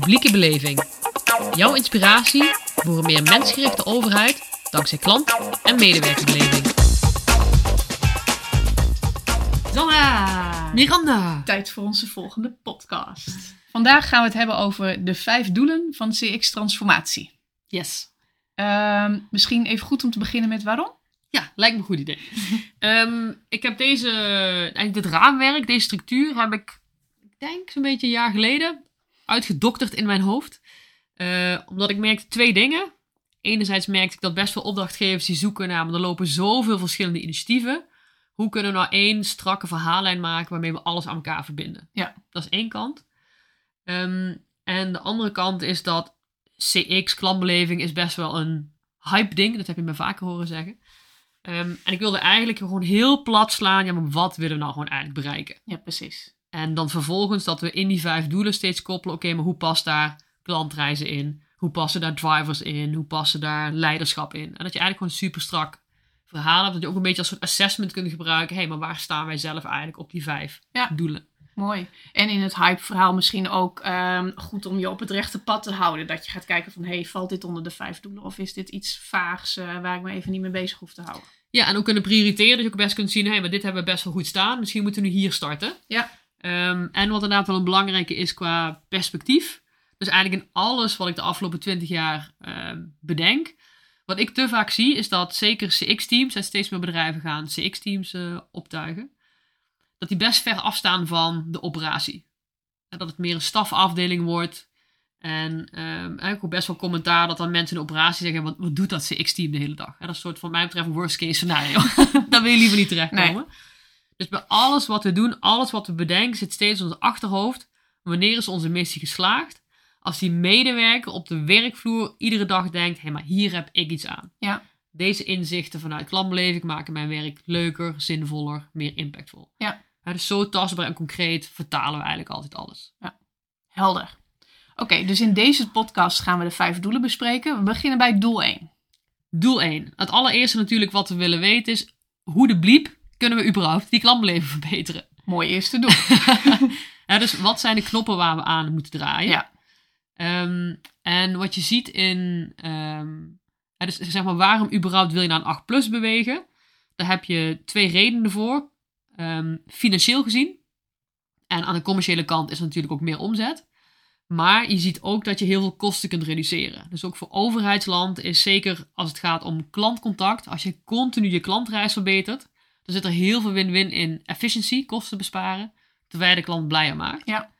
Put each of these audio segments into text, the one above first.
Publieke beleving. Jouw inspiratie voor een meer mensgerichte overheid dankzij klant- en medewerkerbeleving. Zonna! Miranda. Tijd voor onze volgende podcast. Vandaag gaan we het hebben over de vijf doelen van CX-transformatie. Yes. Ehm, misschien even goed om te beginnen met waarom? Ja, lijkt me een goed idee. Ehm, ik heb deze, eigenlijk dit raamwerk, deze structuur, heb ik, ik denk zo'n beetje een jaar geleden uitgedokterd in mijn hoofd. Eh, omdat ik merkte twee dingen. Enerzijds merkte ik dat best veel opdrachtgevers die zoeken naar, maar er lopen zoveel verschillende initiatieven. Hoe kunnen we nou één strakke verhaallijn maken waarmee we alles aan elkaar verbinden? Ja. Dat is één kant. Ehm, en de andere kant is dat CX, klantbeleving, is best wel een hype ding. Dat heb je me vaker horen zeggen. Ehm, en ik wilde eigenlijk gewoon heel plat slaan. Ja, maar wat willen we nou gewoon eigenlijk bereiken? Ja, precies. En dan vervolgens dat we in die vijf doelen steeds koppelen. Oké, maar hoe past daar klantreizen in? Hoe passen daar drivers in? Hoe passen daar leiderschap in? En dat je eigenlijk gewoon super strak verhaal hebt. Dat je ook een beetje als soort assessment kunt gebruiken. Hé, hey, maar waar staan wij zelf eigenlijk op die vijf Ja. doelen? Mooi. En in het hype-verhaal misschien ook ehm, goed om je op het rechte pad te houden. Dat je gaat kijken van, hey, valt dit onder de vijf doelen? Of is dit iets vaags eh, waar ik me even niet mee bezig hoef te houden? Ja, en ook kunnen prioriteren. Dat je ook best kunt zien, hé, hey, maar dit hebben we best wel goed staan. Misschien moeten we nu hier starten. Ja. Ehm, en wat inderdaad wel een belangrijke is qua perspectief. Dus eigenlijk in alles wat ik de afgelopen 20 jaar ehm, bedenk. Wat ik te vaak zie is dat zeker CX-teams en steeds meer bedrijven gaan CX-teams eh, optuigen. Dat die best ver afstaan van de operatie. En dat het meer een stafafdeling wordt. En ehm, eigenlijk ook best wel commentaar dat dan mensen in de operatie zeggen: wat, doet dat CX-team de hele dag? Dat is soort van mij betreft een worst case scenario. Daar wil je liever niet terechtkomen. Dus bij alles wat we doen, alles wat we bedenken, zit steeds in ons achterhoofd. Wanneer is onze missie geslaagd? Als die medewerker op de werkvloer iedere dag denkt: hé, hey, maar hier heb ik iets aan. Ja. Deze inzichten vanuit klantbeleving maken mijn werk leuker, zinvoller, meer impactvol. Ja. dus zo tastbaar en concreet vertalen we eigenlijk altijd alles. Helder. Oké, dus in deze podcast gaan we de vijf doelen bespreken. We beginnen bij doel 1. Doel 1. Het allereerste natuurlijk wat we willen weten is: hoe de bliep kunnen we überhaupt die klantbeleving verbeteren? Mooi eerste doel. Ja, dus wat zijn de knoppen waar we aan moeten draaien? Ja. Ehm, en wat je ziet in, ehm, ja, dus zeg maar, waarom überhaupt wil je naar een 8 plus bewegen? Daar heb je twee redenen voor. Ehm, financieel gezien. En aan de commerciële kant is er natuurlijk ook meer omzet. Maar je ziet ook dat je heel veel kosten kunt reduceren. Dus ook voor overheidsland is zeker als het gaat om klantcontact. Als je continu je klantreis verbetert. Dan zit er heel veel win-win in efficiëntie, kosten besparen. Terwijl je de klant blijer maakt. Ja.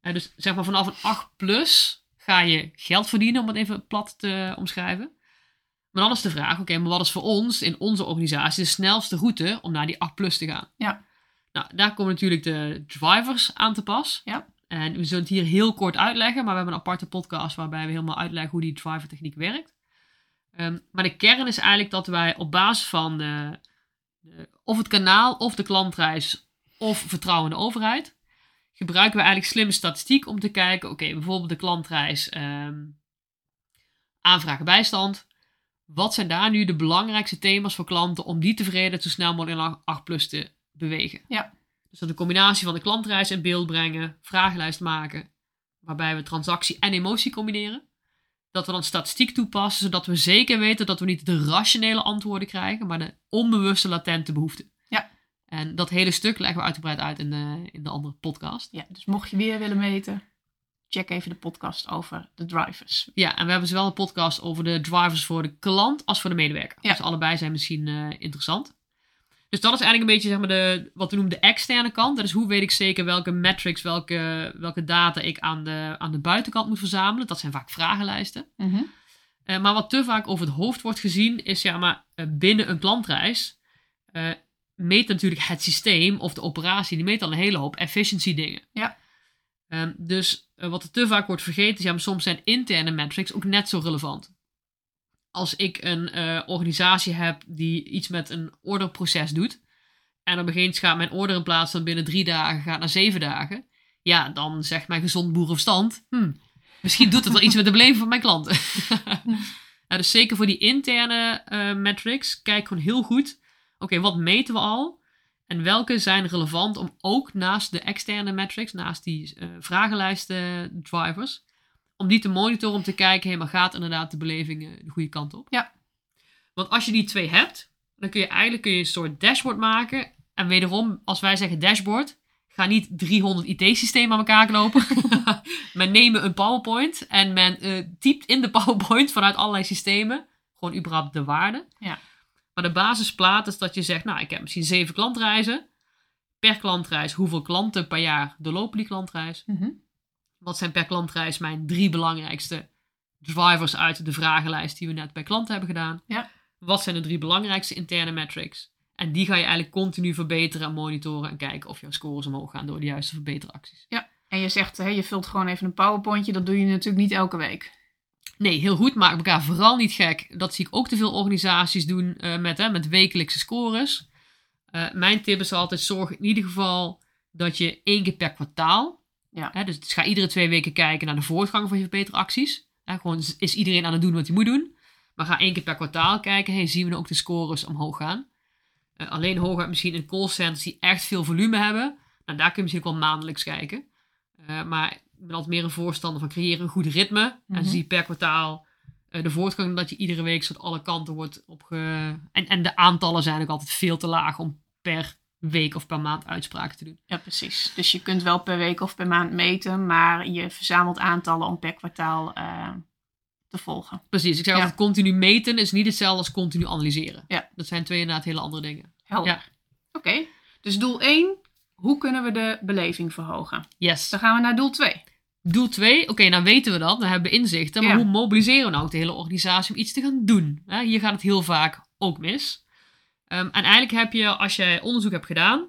Eh, dus zeg maar vanaf een 8 plus ga je geld verdienen, om het even plat te omschrijven. Maar dan is de vraag, oké, maar wat is voor ons in onze organisatie de snelste route om naar die 8 plus te gaan? Ja. Nou, daar komen natuurlijk de drivers aan te pas. Ja. En we zullen het hier heel kort uitleggen, maar we hebben een aparte podcast waarbij we helemaal uitleggen hoe die driver techniek werkt. Ehm, maar de kern is eigenlijk dat wij op basis van de, of het kanaal, of de klantreis, of vertrouwen in de overheid, gebruiken we eigenlijk slimme statistiek om te kijken, oké, bijvoorbeeld de klantreis, ehm, aanvragen bijstand. Wat zijn daar nu de belangrijkste thema's voor klanten om die tevreden zo snel mogelijk in 8 plus te bewegen? Ja. Dus dat een combinatie van de klantreis in beeld brengen, vragenlijst maken, waarbij we transactie en emotie combineren. Dat we dan statistiek toepassen, zodat we zeker weten dat we niet de rationele antwoorden krijgen, maar de onbewuste latente behoeften. Ja. En dat hele stuk leggen we uitgebreid uit in de, in de andere podcast. Ja, dus mocht je weer willen weten, check even de podcast over de drivers. Ja, en we hebben zowel een podcast over de drivers voor de klant als voor de medewerker. Ja. Dus allebei zijn misschien eh, interessant. Dus dat is eigenlijk een beetje zeg maar, de, wat we noemen de externe kant. Dat is hoe weet ik zeker welke metrics, welke, welke data ik aan de, aan de buitenkant moet verzamelen. Dat zijn vaak vragenlijsten. Mhm. Eh, maar wat te vaak over het hoofd wordt gezien, is ja, maar eh, binnen een klantreis eh, meet natuurlijk het systeem of de operatie, die meet al een hele hoop efficiency dingen. Ja. Ehm, dus wat er te vaak wordt vergeten, is ja, maar soms zijn interne metrics ook net zo relevant. Als ik een eh, organisatie heb die iets met een orderproces doet, en op een gegeven gaat mijn order in plaats van binnen drie dagen gaat naar zeven dagen, ja, dan zegt mijn gezond boerenverstand, hmm, misschien doet het wel iets met de beleving van mijn klanten. Dus zeker voor die interne eh, metrics, kijk gewoon heel goed. Oké, wat meten we al? En welke zijn relevant om ook naast de externe metrics, naast die eh, vragenlijsten drivers, Om die te monitoren, om te kijken, hey, maar gaat inderdaad de beleving eh, de goede kant op? Ja. Want als je die twee hebt, dan kun je eigenlijk kun je een soort dashboard maken. En wederom, als wij zeggen dashboard, ga niet 300 IT-systemen aan elkaar knopen. men neemt een PowerPoint en men eh, typt in de PowerPoint vanuit allerlei systemen gewoon überhaupt de waarde. Ja. Maar de basisplaat is dat je zegt, nou, ik heb misschien zeven klantreizen. Per klantreis, hoeveel klanten per jaar doorlopen die klantreis? Mhm. Wat zijn per klantreis mijn drie belangrijkste drivers uit de vragenlijst die we net bij klanten hebben gedaan? Ja. Wat zijn de drie belangrijkste interne metrics? En die ga je eigenlijk continu verbeteren en monitoren en kijken of jouw scores omhoog gaan door de juiste verbeteracties. En je zegt, hè, je vult gewoon even een powerpointje. Dat doe je natuurlijk niet elke week. Nee, heel goed. Maak elkaar vooral niet gek. Dat zie ik ook te veel organisaties doen eh, met, hè, met wekelijkse scores. Eh, mijn tip is altijd: zorg in ieder geval dat je één keer per kwartaal. Ja. Hè, dus ga iedere twee weken kijken naar de voortgang van je verbeteracties. Hè, gewoon is- iedereen aan het doen wat hij moet doen. Maar ga één keer per kwartaal kijken. Hey, zien we nou ook de scores omhoog gaan? Eh, alleen hooguit misschien in callcenters die echt veel volume hebben. Nou, daar kun je misschien ook wel maandelijks kijken. Eh, maar ik ben altijd meer een voorstander van creëren een goed ritme. Mhm. En zie per kwartaal eh, de voortgang dat je iedere week soort alle kanten wordt opge... En, en de aantallen zijn ook altijd veel te laag om per week of per maand uitspraken te doen. Ja, precies. Dus je kunt wel per week of per maand meten, maar je verzamelt aantallen om per kwartaal eh, te volgen. Precies, ik zeg Ja. altijd continu meten is niet hetzelfde als continu analyseren. Ja. Dat zijn twee inderdaad hele andere dingen. Helder. Ja. Oké, dus doel 1, hoe kunnen we de beleving verhogen? Yes. Dan gaan we naar doel 2. Doel 2, oké, nou weten we dat, dan hebben we inzichten. Maar Ja. hoe mobiliseren we nou ook de hele organisatie om iets te gaan doen? Hier gaat het heel vaak ook mis. Ehm, en eigenlijk heb je, als je onderzoek hebt gedaan,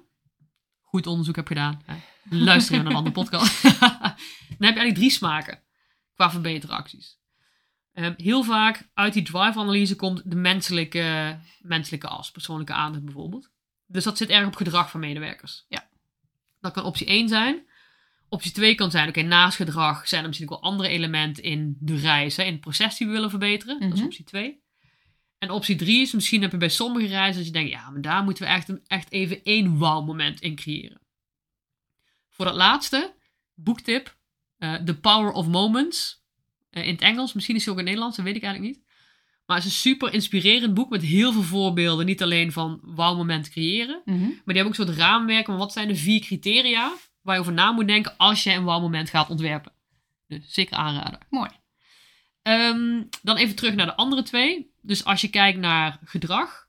goed onderzoek hebt gedaan, hè, luister naar een andere podcast, dan heb je eigenlijk drie smaken qua verbeteracties. Ehm, heel vaak uit die drive-analyse komt de menselijke, menselijke as, persoonlijke aandacht bijvoorbeeld. Dus dat zit erg op gedrag van medewerkers. Ja. Dat kan optie 1 zijn. Optie 2 kan zijn, oké, naast gedrag zijn er misschien ook wel andere elementen in de reis, hè, in het proces die we willen verbeteren. Dat is Mhm. optie 2. En optie 3 is, misschien heb je bij sommige reizen dat je denkt, ja, maar daar moeten we echt, een- echt even één wow-moment in creëren. Voor dat laatste, boektip, eh, The Power of Moments. Eh, in het Engels, misschien is het ook in het Nederlands, dat weet ik eigenlijk niet. Maar het is een super inspirerend boek met heel veel voorbeelden. Niet alleen van wow-moment creëren, maar die hebben ook een soort raamwerk van wat zijn de vier criteria waar je over na moet denken als je een wow-moment gaat ontwerpen. Dus zeker aanraden. Mooi. Ehm, dan even terug naar de andere twee. Dus als je kijkt naar gedrag,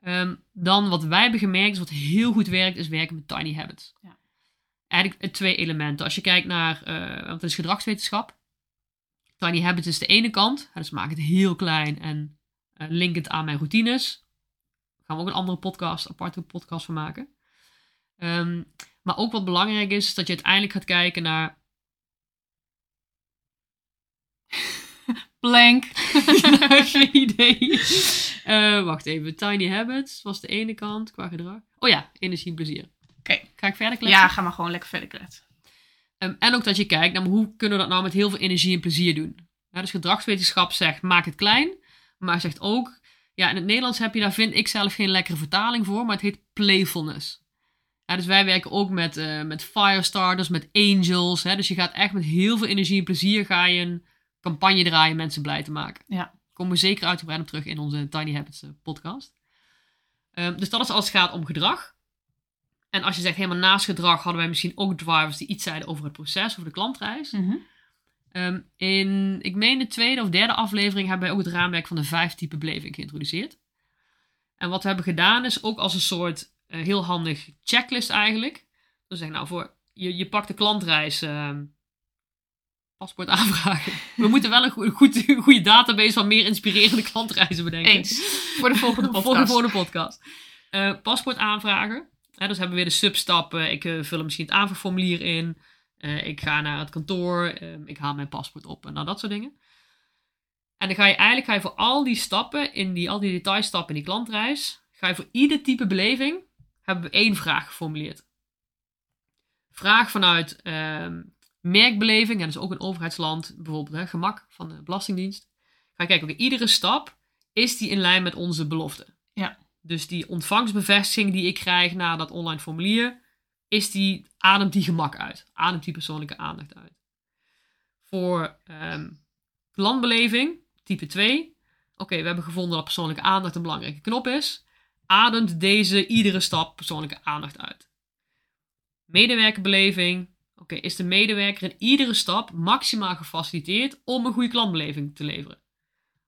ehm, dan wat wij hebben gemerkt, is wat heel goed werkt, is werken met tiny habits. Ja. Eigenlijk twee elementen. Als je kijkt naar, eh want het is gedragswetenschap. Tiny habits is de ene kant, dus maak het heel klein en eh, link het aan mijn routines. Daar gaan we ook een andere podcast, aparte podcast van maken. Ehm, maar ook wat belangrijk is, is dat je uiteindelijk gaat kijken naar Blank. Geen idee. Eh, wacht even. Tiny habits was de ene kant qua gedrag. Oh ja, energie en plezier. Oké. Ga ik verder kletsen? Ja, ga maar gewoon lekker verder kletsen. Ehm, en ook dat je kijkt naar hoe kunnen we dat nou met heel veel energie en plezier doen. Ja, dus gedragswetenschap zegt maak het klein. Maar zegt ook, ja in het Nederlands heb je daar vind ik zelf geen lekkere vertaling voor. Maar het heet playfulness. Ja, dus wij werken ook met, eh met firestarters, met angels. Hè, dus je gaat echt met heel veel energie en plezier ga je een campagne draaien mensen blij te maken. Ja. Komen we zeker uitgebreid op terug in onze Tiny Habits eh, podcast. Ehm, dus dat is als het gaat om gedrag. En als je zegt helemaal naast gedrag hadden wij misschien ook drivers die iets zeiden over het proces, over de klantreis. Mhm. Ehm, in, ik meen de tweede of derde aflevering hebben wij ook het raamwerk van de vijf type beleving geïntroduceerd. En wat we hebben gedaan is ook als een soort eh, heel handig checklist eigenlijk. Dus zeg nou voor, je, je pakt de klantreis, ehm, paspoort aanvragen. We moeten wel een goede, goed, goede database van meer inspirerende klantreizen bedenken. Eens. Voor de volgende podcast. Voor de volgende podcast. Eh, paspoort aanvragen. Hè, dus hebben we weer de substappen. Ik eh, vul misschien het aanvraagformulier in. Eh, ik ga naar het kantoor. eh, ik haal mijn paspoort op. En nou, dat soort dingen. En dan ga je eigenlijk ga je voor al die stappen, in die, al die detailstappen in die klantreis, ga je voor ieder type beleving, hebben we één vraag geformuleerd. Vraag vanuit ehm, merkbeleving, en dat is ook een overheidsland, bijvoorbeeld hè, gemak van de Belastingdienst. Ga je kijken, oké, iedere stap, is die in lijn met onze belofte? Ja. Dus die ontvangstbevestiging die ik krijg na dat online formulier, is die, ademt die gemak uit? Ademt die persoonlijke aandacht uit? Voor ehm, klantbeleving, type 2. Oké, we hebben gevonden dat persoonlijke aandacht een belangrijke knop is. Ademt deze iedere stap persoonlijke aandacht uit. Medewerkerbeleving. Is de medewerker in iedere stap maximaal gefaciliteerd om een goede klantbeleving te leveren?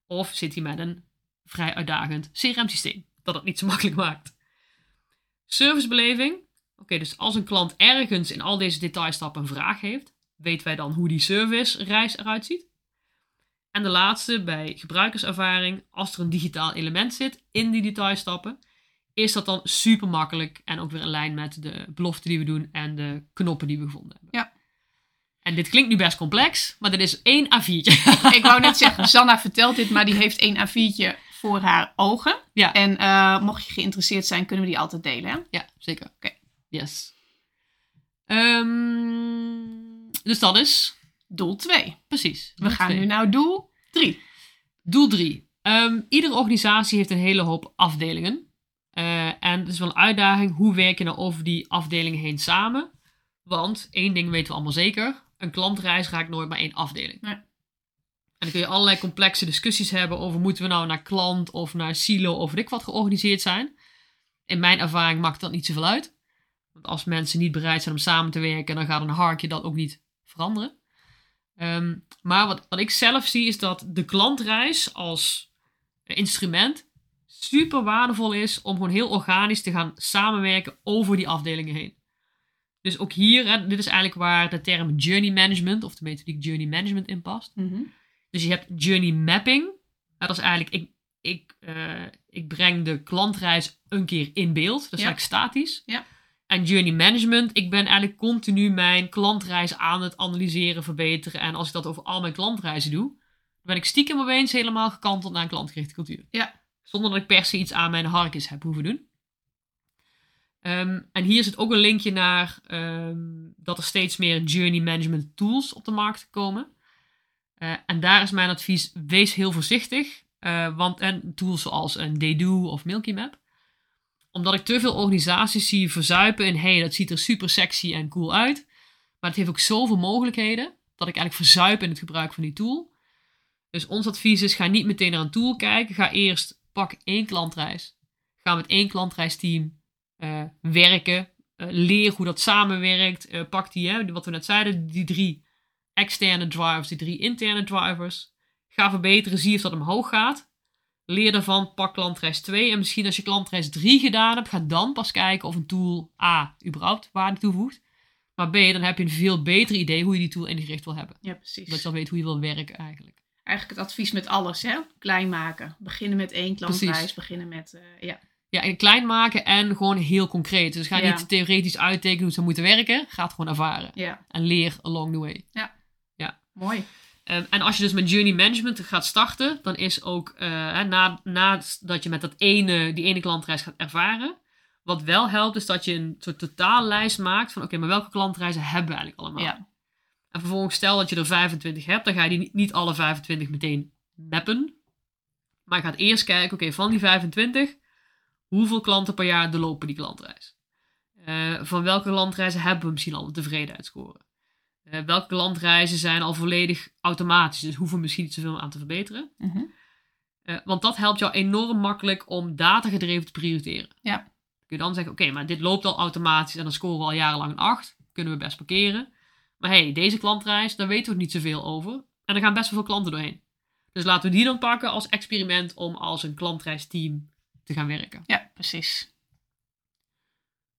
Of zit hij met een vrij uitdagend CRM-systeem dat het niet zo makkelijk maakt? Servicebeleving. Oké, dus als een klant ergens in al deze detailstappen een vraag heeft, weten wij dan hoe die service-reis eruit ziet. En de laatste, bij gebruikerservaring, als er een digitaal element zit in die detailstappen, is dat dan super makkelijk en ook weer in lijn met de beloften die we doen en de knoppen die we gevonden hebben. Ja. En dit klinkt nu best complex, maar dit is één A4'tje. Ik wou net zeggen, Sanna vertelt dit, maar die heeft één A4'tje voor haar ogen. Ja. En eh, mocht je geïnteresseerd zijn, kunnen we die altijd delen. Hè? Ja, zeker. Oké. Yes. Ehm, dus dat is Doel 2. precies. We gaan nu naar doel 3. Doel 3. iedere organisatie heeft een hele hoop afdelingen. Eh, en het is wel een uitdaging. Hoe werk je nou over die afdelingen heen samen? Want één ding weten we allemaal zeker. Een klantreis raakt nooit maar één afdeling. Nee. En dan kun je allerlei complexe discussies hebben over moeten we nou naar klant of naar silo of ik wat georganiseerd zijn. In mijn ervaring maakt dat niet zoveel uit. Want als mensen niet bereid zijn om samen te werken, dan gaat een harkje dat ook niet veranderen. Ehm, maar wat, wat ik zelf zie is dat de klantreis als instrument super waardevol is om gewoon heel organisch te gaan samenwerken over die afdelingen heen. Dus ook hier, hè, dit is eigenlijk waar de term journey management of de methodiek journey management in past. Dus je hebt journey mapping. Nou, dat is eigenlijk, ik, ik, eh, ik breng de klantreis een keer in beeld. Dat is Ja. eigenlijk statisch. Ja. En journey management, ik ben eigenlijk continu mijn klantreis aan het analyseren, verbeteren. En als ik dat over al mijn klantreizen doe, dan ben ik stiekem opeens helemaal gekanteld naar een klantgerichte cultuur. Ja. Zonder dat ik per se iets aan mijn harkjes heb hoeven doen. Ehm, en hier zit ook een linkje naar ehm, dat er steeds meer journey management tools op de markt komen. Eh, en daar is mijn advies, wees heel voorzichtig. eh, want en tools zoals een Daydo of Milky Map. Omdat ik te veel organisaties zie verzuipen in, hey, dat ziet er super sexy en cool uit. Maar het heeft ook zoveel mogelijkheden, dat ik eigenlijk verzuip in het gebruik van die tool. Dus ons advies is, ga niet meteen naar een tool kijken. Ga eerst, pak één klantreis. Ga met één klantreisteam eh, werken. Eh, leer hoe dat samenwerkt. Eh, pak die, hè, wat we net zeiden, die drie externe drivers, die drie interne drivers. Ga verbeteren, zie of dat omhoog gaat. Leer daarvan, pak klantreis 2. En misschien als je klantreis 3 gedaan hebt, ga dan pas kijken of een tool A überhaupt waarde toevoegt. Maar B, dan heb je een veel beter idee hoe je die tool ingericht wil hebben. Ja, precies. Dat je al weet hoe je wil werken eigenlijk. Eigenlijk het advies met alles, hè? Klein maken. Beginnen met één klantreis. Precies. Beginnen met, eh, ja. Ja, en klein maken en gewoon heel concreet. Dus ga Ja. niet theoretisch uittekenen hoe ze moeten werken. Ga het gewoon ervaren. ja, En leer along the way. mooi. Ehm, en als je dus met journey management gaat starten, dan is ook hè, na, nadat je met dat ene, die ene klantreis gaat ervaren. Wat wel helpt, is dat je een soort totaallijst maakt van oké, maar welke klantreizen hebben we eigenlijk allemaal? Ja. En vervolgens stel dat je er 25 hebt, dan ga je die niet, alle 25 meteen mappen. Maar je gaat eerst kijken, oké, van die 25, hoeveel klanten per jaar doorlopen die klantreis? Eh, van welke klantreizen hebben we misschien al een tevredenheidsscore? Eh, welke klantreizen zijn al volledig automatisch, dus hoeven we misschien niet zoveel aan te verbeteren? Mhm. Eh, want dat helpt jou enorm makkelijk om datagedreven te prioriteren. Ja. Kun je dan zeggen, oké, maar dit loopt al automatisch en dan scoren we al jarenlang een 8. Kunnen we best parkeren. Maar hey, deze klantreis, daar weten we niet zoveel over. En er gaan best wel veel klanten doorheen. Dus laten we die dan pakken als experiment om als een klantreisteam te gaan werken. ja, precies.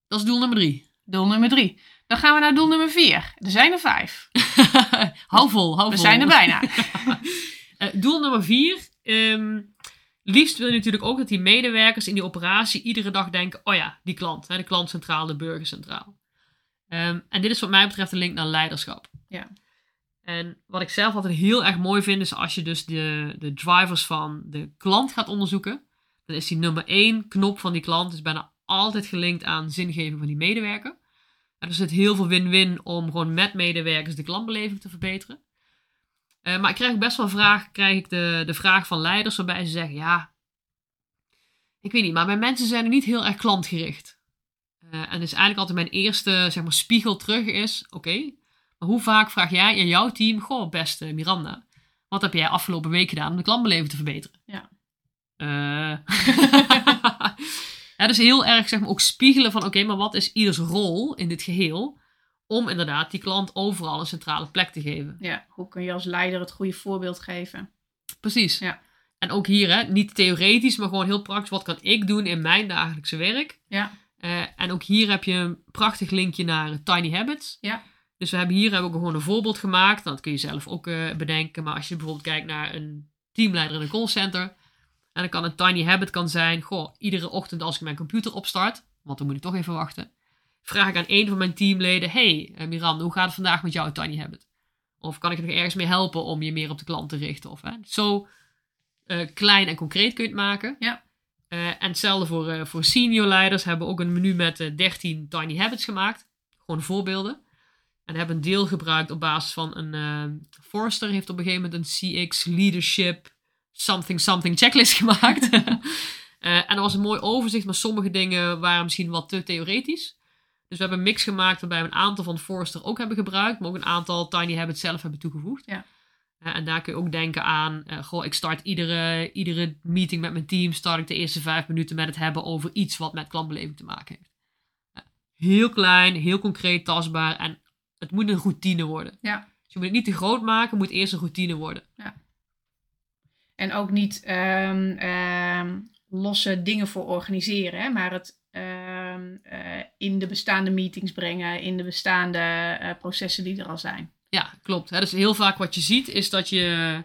Dat is doel nummer drie. Doel nummer drie. Dan gaan we naar doel nummer vier. Er zijn er vijf. hou vol, hou We vol. zijn er bijna. Eh, doel nummer vier. ehm, liefst wil je natuurlijk ook dat die medewerkers in die operatie iedere dag denken: oh ja, die klant, hè, de klant centraal, de burger centraal. Ehm, en dit is wat mij betreft een link naar leiderschap. Ja. En wat ik zelf altijd heel erg mooi vind, is als je dus de, de drivers van de klant gaat onderzoeken, dan is die nummer één knop van die klant is bijna altijd gelinkt aan zingeving van die medewerker. En er zit heel veel win-win om gewoon met medewerkers de klantbeleving te verbeteren. Eh, maar ik krijg best wel vraag, krijg ik de, de vraag van leiders waarbij ze zeggen, ja, ik weet niet, maar mijn mensen zijn er niet heel erg klantgericht. Eh, en dus eigenlijk altijd mijn eerste zeg maar, spiegel terug is, oké, Maar hoe vaak vraag jij in jouw team, goh, beste Miranda, wat heb jij afgelopen week gedaan om de klantbeleving te verbeteren? Ja. Eh. ja, dus heel erg zeg maar ook spiegelen van, oké, maar wat is ieders rol in dit geheel? Om inderdaad die klant overal een centrale plek te geven. Ja, hoe kun je als leider het goede voorbeeld geven? Precies. Ja. En ook hier, hè, niet theoretisch, maar gewoon heel praktisch. Wat kan ik doen in mijn dagelijkse werk? Ja. Eh, en ook hier heb je een prachtig linkje naar Tiny Habits. Ja. Dus we hebben hier hebben we ook gewoon een voorbeeld gemaakt. Dat kun je zelf ook eh, bedenken. Maar als je bijvoorbeeld kijkt naar een teamleider in een callcenter. En dan kan een tiny habit kan zijn. Goh, iedere ochtend als ik mijn computer opstart. Want dan moet ik toch even wachten. Vraag ik aan een van mijn teamleden. Hey uh, Miranda, hoe gaat het vandaag met jouw tiny habit? Of kan ik er nog ergens mee helpen om je meer op de klant te richten? Of, hè? Zo klein en concreet kun je het maken. Ja. Uh, en hetzelfde voor, uh, voor senior leiders. Hebben ook een menu met 13 tiny habits gemaakt. Gewoon voorbeelden. En hebben een deel gebruikt op basis van een... Forrester heeft op een gegeven moment een CX Leadership something something checklist gemaakt. en er was een mooi overzicht, maar sommige dingen waren misschien wat te theoretisch. Dus we hebben een mix gemaakt waarbij we een aantal van Forrester ook hebben gebruikt. Maar ook een aantal tiny habits zelf hebben toegevoegd. Ja. Uh, en daar kun je ook denken aan, uh, goh, ik start iedere, iedere meeting met mijn team, start ik de eerste vijf minuten met het hebben over iets wat met klantbeleving te maken heeft. Uh, heel klein, heel concreet, tastbaar en het moet een routine worden. Ja. Dus je moet het niet te groot maken, het moet eerst een routine worden. Ja. En ook niet um, um, losse dingen voor organiseren, hè, maar het um, in de bestaande meetings brengen, in de bestaande processen die er al zijn. Ja, klopt. Hè? Dus heel vaak wat je ziet is dat je,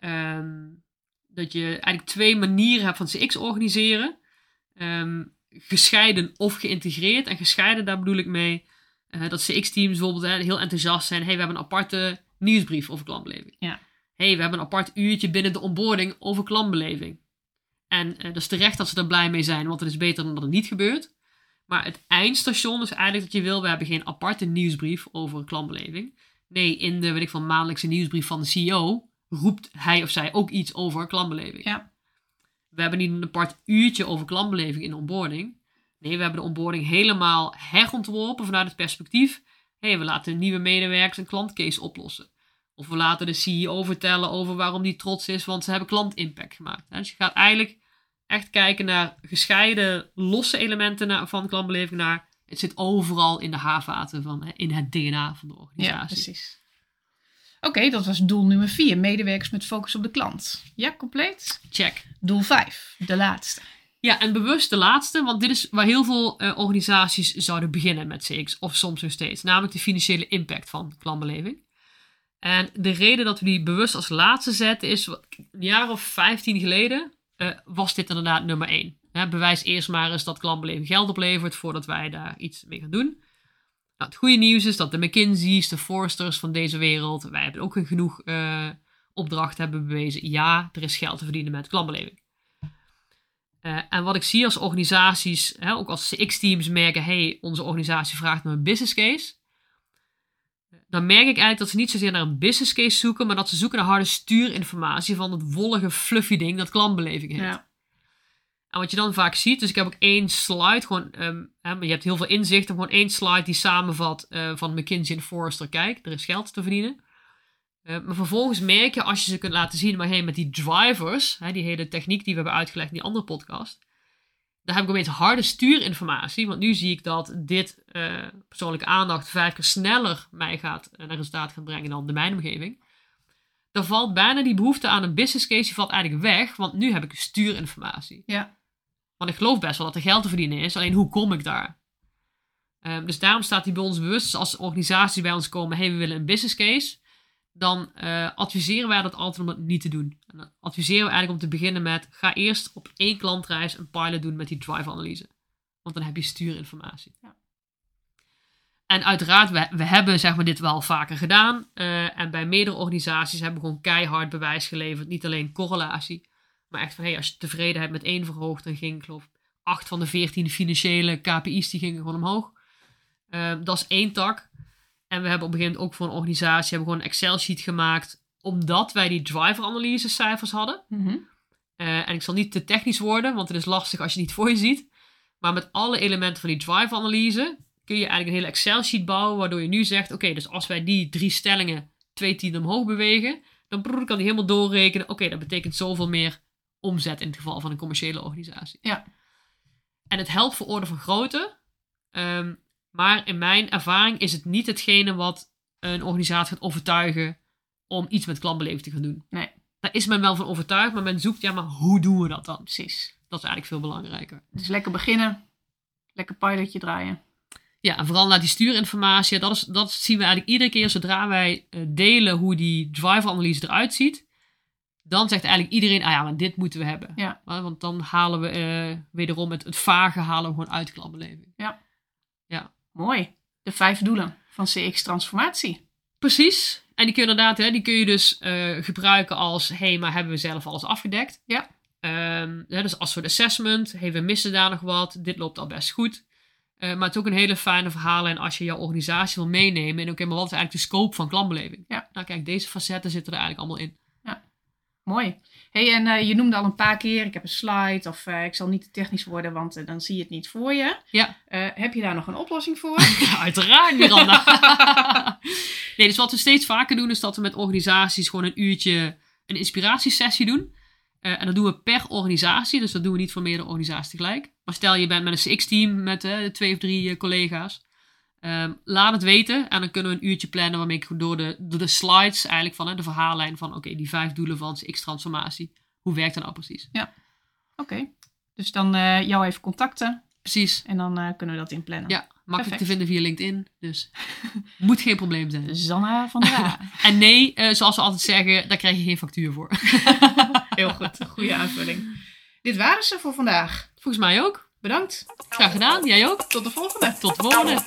um, dat je eigenlijk twee manieren hebt van CX organiseren. Um, gescheiden of geïntegreerd. En gescheiden, daar bedoel ik mee uh, dat CX-teams bijvoorbeeld hè, heel enthousiast zijn. hey, we hebben een aparte nieuwsbrief over klantbeleving. Ja. hey, we hebben een apart uurtje binnen de onboarding over klantbeleving. En uh, dat is terecht dat ze er blij mee zijn, want het is beter dan dat het niet gebeurt. Maar het eindstation is eigenlijk dat je wil, we hebben geen aparte nieuwsbrief over klantbeleving. Nee, in de weet ik van, maandelijkse nieuwsbrief van de CEO roept hij of zij ook iets over klantbeleving. Ja. We hebben niet een apart uurtje over klantbeleving in de onboarding. Nee, we hebben de onboarding helemaal herontworpen vanuit het perspectief. Hé, hey, we laten nieuwe medewerkers een klantcase oplossen. Of we laten de CEO vertellen over waarom die trots is, want ze hebben klantimpact gemaakt. Dus je gaat eigenlijk echt kijken naar gescheiden, losse elementen van klantbeleving naar het zit overal in de haarvaten van in het DNA van de organisatie. Ja, precies. Oké, okay, dat was doel nummer 4. Medewerkers met focus op de klant. Ja, compleet? Check. Doel 5, de laatste. Ja, en bewust de laatste, want dit is waar heel veel uh, organisaties zouden beginnen met CX, of soms nog steeds, namelijk de financiële impact van klantbeleving. En de reden dat we die bewust als laatste zetten is, een jaar of 15 geleden uh, was dit inderdaad nummer 1. Ja, bewijs eerst maar eens dat klantbeleving geld oplevert voordat wij daar iets mee gaan doen. Nou, het goede nieuws is dat de McKinsey's, de Forresters van deze wereld, wij hebben ook genoeg uh, opdrachten hebben bewezen. Ja, er is geld te verdienen met klantbeleving. Uh, en wat ik zie als organisaties, hè, ook als CX-teams merken, hey, onze organisatie vraagt naar een business case. Dan merk ik eigenlijk dat ze niet zozeer naar een business case zoeken, maar dat ze zoeken naar harde stuurinformatie van het wollige, fluffy ding dat klantbeleving heeft. En wat je dan vaak ziet, dus ik heb ook één slide, gewoon, um, hè, je hebt heel veel inzichten, gewoon één slide die samenvat uh, van McKinsey en Forrester, kijk, er is geld te verdienen. Uh, maar vervolgens merk je, als je ze kunt laten zien, maar hey, met die drivers, hè, die hele techniek die we hebben uitgelegd in die andere podcast, daar heb ik opeens harde stuurinformatie, want nu zie ik dat dit uh, persoonlijke aandacht vijf keer sneller mij gaat naar resultaat gaan brengen dan de mijn omgeving. Dan valt bijna die behoefte aan een business case, die valt eigenlijk weg, want nu heb ik stuurinformatie. Ja. Want ik geloof best wel dat er geld te verdienen is. Alleen hoe kom ik daar? Um, dus daarom staat die bij ons bewust. Als organisaties bij ons komen, hey, we willen een business case. Dan uh, adviseren wij dat altijd om het niet te doen. En dan adviseren we eigenlijk om te beginnen met, ga eerst op één klantreis een pilot doen met die drive-analyse. Want dan heb je stuurinformatie. Ja. En uiteraard, we, we hebben zeg maar, dit wel vaker gedaan. Uh, en bij meerdere organisaties hebben we gewoon keihard bewijs geleverd. Niet alleen correlatie, maar echt van, hey, als je tevredenheid met één verhoogt, dan ging, ik geloof, acht van de veertien financiële KPI's, die gingen gewoon omhoog. Uh, dat is één tak. En we hebben op een gegeven moment ook voor een organisatie, hebben gewoon een Excel-sheet gemaakt, omdat wij die driver-analyse cijfers hadden. Mm -hmm. uh, en ik zal niet te technisch worden, want het is lastig als je het niet voor je ziet. Maar met alle elementen van die drive-analyse kun je eigenlijk een hele Excel-sheet bouwen, waardoor je nu zegt, oké, dus als wij die drie stellingen twee tienden omhoog bewegen, dan kan die helemaal doorrekenen, oké, dat betekent zoveel meer omzet in het geval van een commerciële organisatie. Ja. En het helpt voor orde van grootte, ehm, maar in mijn ervaring is het niet hetgene wat een organisatie gaat overtuigen om iets met klantbeleving te gaan doen. Nee. Daar is men wel van overtuigd, maar men zoekt, ja, maar hoe doen we dat dan? Precies. Dat is eigenlijk veel belangrijker. Dus lekker beginnen. Lekker pilotje draaien. Ja, en vooral naar die stuurinformatie. Dat, is, dat zien we eigenlijk iedere keer zodra wij eh, delen hoe die driver-analyse eruit ziet. Dan zegt eigenlijk iedereen, ah ja, maar dit moeten we hebben. Ja. Want dan halen we eh, wederom het, het vage halen we gewoon uit klantbeleving. Mooi. De vijf doelen van CX Transformatie. Precies. En die kun je inderdaad, hè, die kun je dus eh, gebruiken als, hé, hey, maar hebben we zelf alles afgedekt? Ja. Ehm, hè, dus als soort assessment, hey, we missen daar nog wat, dit loopt al best goed. Eh, maar het is ook een hele fijne verhaal en als je jouw organisatie wil meenemen en oké, maar wat is eigenlijk de scope van klantbeleving? Ja. Nou kijk, deze facetten zitten er eigenlijk allemaal in. Mooi. hey, en eh, je noemde al een paar keer, ik heb een slide of eh, ik zal niet te technisch worden, want eh, dan zie je het niet voor je. Ja. Heb je daar nog een oplossing voor? Ja, uiteraard, Miranda. nee, dus wat we steeds vaker doen, is dat we met organisaties gewoon een uurtje een inspiratiesessie doen. En dat doen we per organisatie, dus dat doen we niet voor meerdere organisaties tegelijk. Maar stel je bent met een CX-team met twee of drie collega's. Ehm, laat het weten en dan kunnen we een uurtje plannen waarmee ik door de, door de slides eigenlijk van hè, de verhaallijn van oké, die vijf doelen van CX-transformatie. Hoe werkt dat nou precies? Oké. Dus dan eh, jou even contacten Precies. en dan eh, kunnen we dat inplannen. Ja, makkelijk Perfect. te vinden via LinkedIn. Dus moet geen probleem zijn. Zanna van der. En nee, eh, zoals we altijd zeggen, daar krijg je geen factuur voor. Heel goed. Goede aanvulling. Dit waren ze voor vandaag. Volgens mij ook. Bedankt. Graag gedaan. Jij ook. Tot de volgende. Tot de volgende.